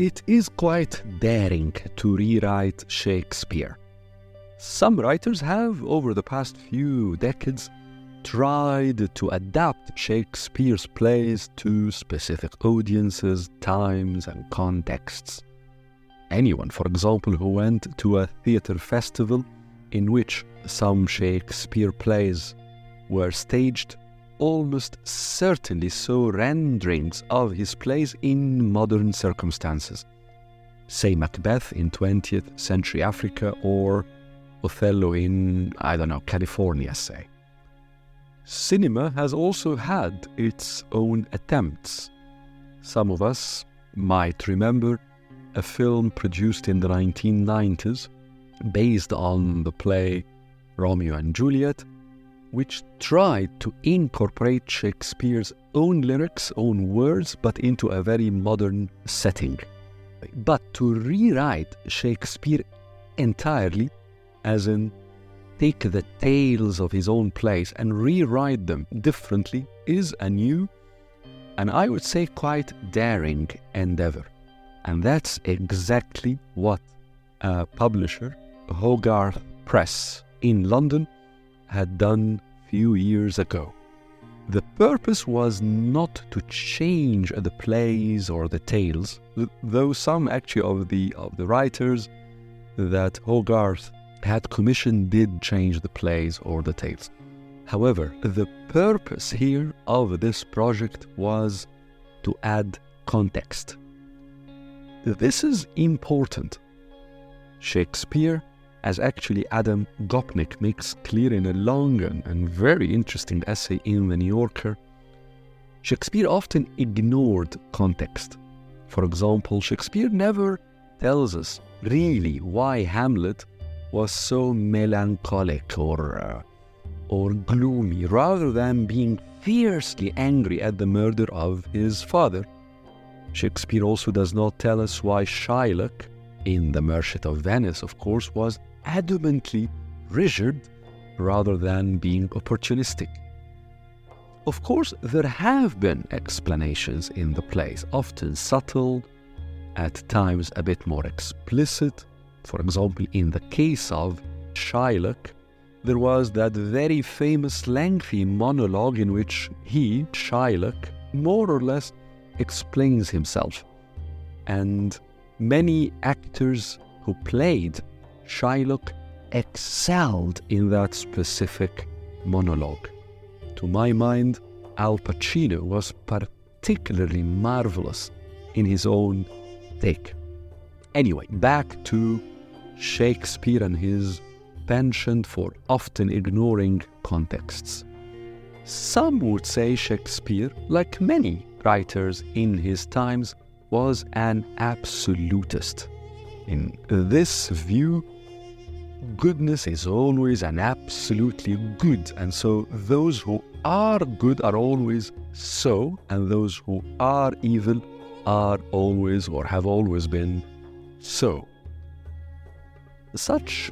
it is quite daring to rewrite Shakespeare. Some writers have, over the past few decades, tried to adapt Shakespeare's plays to specific audiences, times, and contexts. Anyone, for example, who went to a theatre festival in which some Shakespeare plays were staged almost certainly saw renderings of his plays in modern circumstances. Say Macbeth in 20th century Africa or Othello in, I don't know, California, say. Cinema has also had its own attempts. Some of us might remember a film produced in the 1990s based on the play Romeo and Juliet, which tried to incorporate Shakespeare's own lyrics, own words, but into a very modern setting. But to rewrite Shakespeare entirely, as in take the tales of his own plays and rewrite them differently, is a new and I would say quite daring endeavor. And that's exactly what a publisher, Hogarth Press in London, had done few years ago. The purpose was not to change the plays or the tales, though some actually of the of the writers that Hogarth had commissioned did change the plays or the tales. However, the purpose here of this project was to add context. This is important. Shakespeare as actually Adam Gopnik makes clear in a long and very interesting essay in The New Yorker, Shakespeare often ignored context. For example, Shakespeare never tells us really why Hamlet was so melancholic or, uh, or gloomy, rather than being fiercely angry at the murder of his father. Shakespeare also does not tell us why Shylock, in The Merchant of Venice, of course, was adamantly rigid rather than being opportunistic. Of course, there have been explanations in the plays, often subtle, at times a bit more explicit. For example, in the case of Shylock, there was that very famous lengthy monologue in which he, Shylock, more or less explains himself. And many actors who played Shylock excelled in that specific monologue. To my mind, Al Pacino was particularly marvelous in his own take. Anyway, back to Shakespeare and his penchant for often ignoring contexts. Some would say Shakespeare, like many writers in his times, was an absolutist. In this view, goodness is always an absolutely good. And so those who are good are always so, and those who are evil are always or have always been so. Such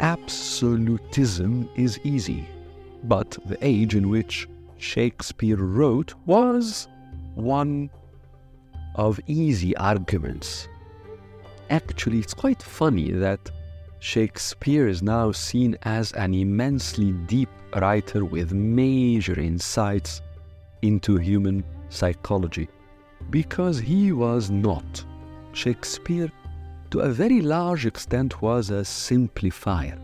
absolutism is easy, but the age in which Shakespeare wrote was one of easy arguments. Actually, it's quite funny that Shakespeare is now seen as an immensely deep writer with major insights into human psychology because he was not. Shakespeare, to a very large extent, was a simplifier.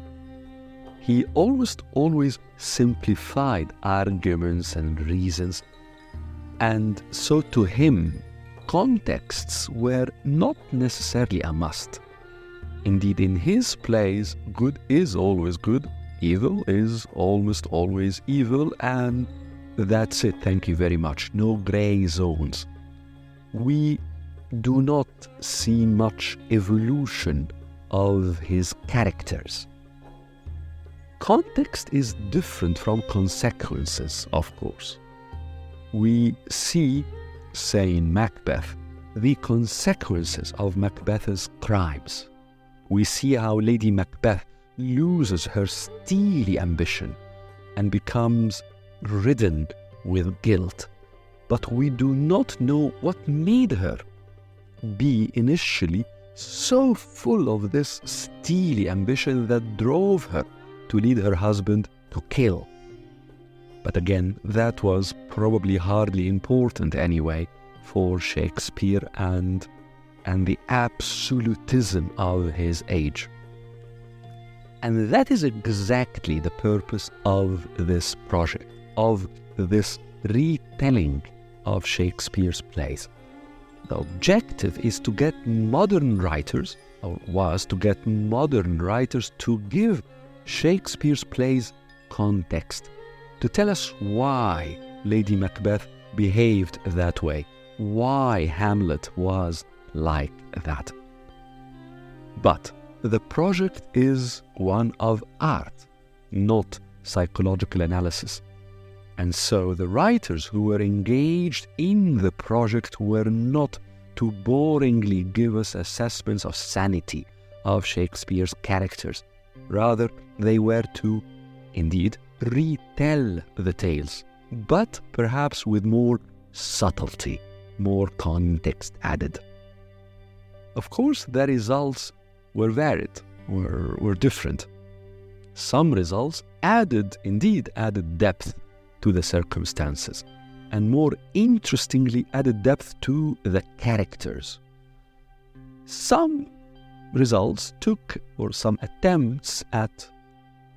He almost always simplified arguments and reasons, and so to him, contexts were not necessarily a must. Indeed, in his plays, good is always good, evil is almost always evil, and that's it. Thank you very much. No gray zones. We do not see much evolution of his characters. Context is different from consequences, of course. We see, say in Macbeth, the consequences of Macbeth's crimes we see how Lady Macbeth loses her steely ambition and becomes ridden with guilt. But we do not know what made her be initially so full of this steely ambition that drove her to lead her husband to kill. But again, that was probably hardly important anyway for Shakespeare and, and the absolutism of his age. And that is exactly the purpose of this project, of this retelling of Shakespeare's plays. The objective is to get modern writers, or was to get modern writers to give Shakespeare's plays context, to tell us why Lady Macbeth behaved that way, why Hamlet was like that. But the project is one of art, not psychological analysis. And so the writers who were engaged in the project were not to boringly give us assessments of sanity of Shakespeare's characters. Rather, they were to, indeed, retell the tales, but perhaps with more subtlety, more context added. Of course, the results were varied, were, were different. Some results added, indeed, added depth to the circumstances, and more interestingly, added depth to the characters. Some results took, or some attempts at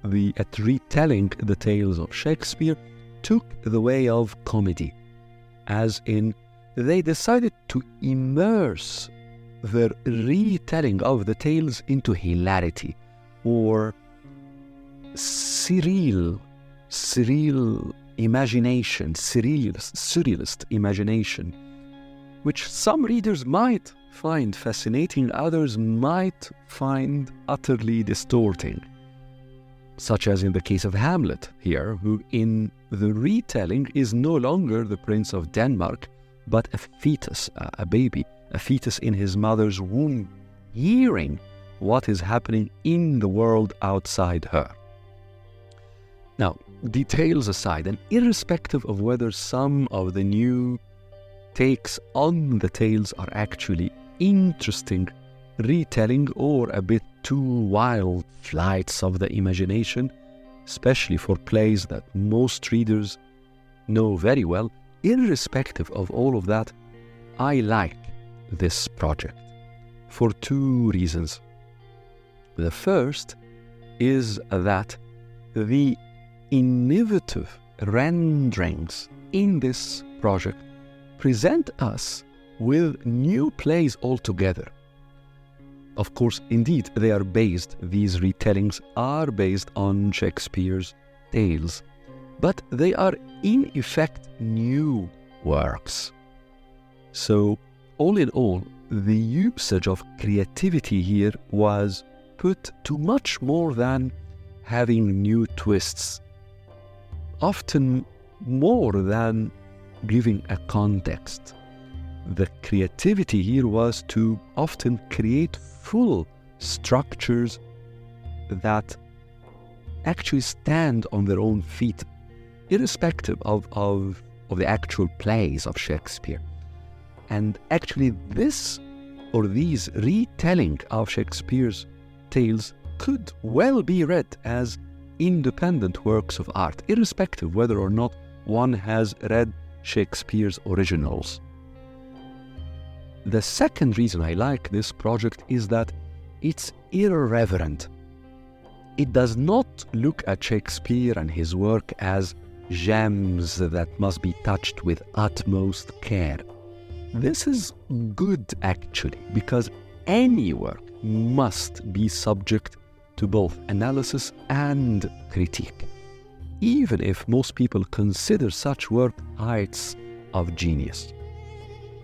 the at retelling the tales of Shakespeare took the way of comedy, as in they decided to immerse their retelling of the tales into hilarity or surreal, surreal imagination, surrealist, surrealist imagination, which some readers might find fascinating, others might find utterly distorting. Such as in the case of Hamlet here, who in the retelling is no longer the Prince of Denmark, but a fetus, a baby, a fetus in his mother's womb, hearing what is happening in the world outside her. Now, details aside, and irrespective of whether some of the new takes on the tales are actually interesting retelling or a bit too wild flights of the imagination, especially for plays that most readers know very well, irrespective of all of that, I like this project for two reasons. The first is that the innovative renderings in this project present us with new plays altogether. Of course, indeed, they are based, these retellings are based on Shakespeare's tales, but they are in effect new works. So, all in all, the usage of creativity here was put to much more than having new twists often more than giving a context. The creativity here was to often create full structures that actually stand on their own feet, irrespective of, of, of the actual plays of Shakespeare. And actually, this or these retelling of Shakespeare's tales could well be read as independent works of art, irrespective whether or not one has read Shakespeare's originals. The second reason I like this project is that it's irreverent. It does not look at Shakespeare and his work as gems that must be touched with utmost care. This is good actually, because any work must be subject to both analysis and critique, even if most people consider such work heights of genius.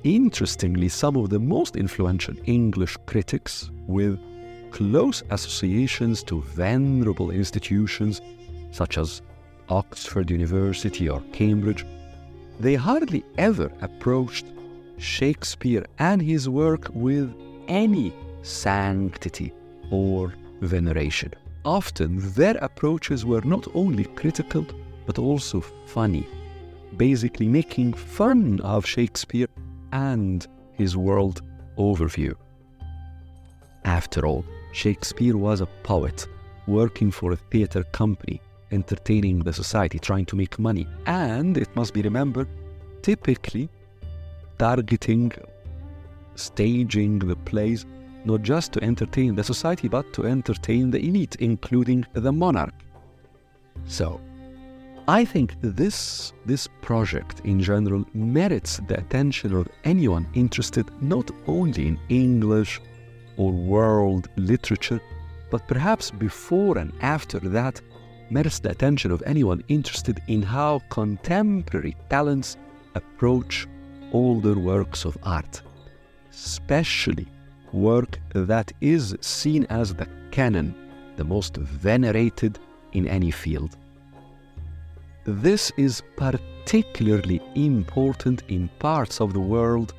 Interestingly, some of the most influential English critics with close associations to venerable institutions such as Oxford University or Cambridge, they hardly ever approached Shakespeare and his work with any sanctity or veneration. Often their approaches were not only critical but also funny, basically making fun of Shakespeare and his world overview. After all, Shakespeare was a poet working for a theatre company, entertaining the society, trying to make money, and it must be remembered, typically targeting, staging the plays not just to entertain the society but to entertain the elite, including the monarch. So, I think this, this project in general merits the attention of anyone interested not only in English or world literature, but perhaps before and after that merits the attention of anyone interested in how contemporary talents approach older works of art, especially work that is seen as the canon, the most venerated in any field. This is particularly important in parts of the world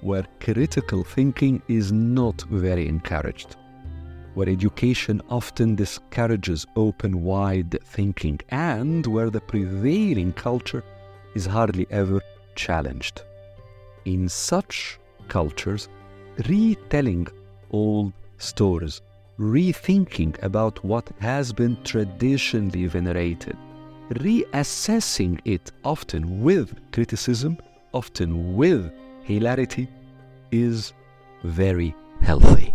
where critical thinking is not very encouraged, where education often discourages open wide thinking, and where the prevailing culture is hardly ever challenged. In such cultures, retelling old stories, rethinking about what has been traditionally venerated, reassessing it often with criticism, often with hilarity, is very healthy.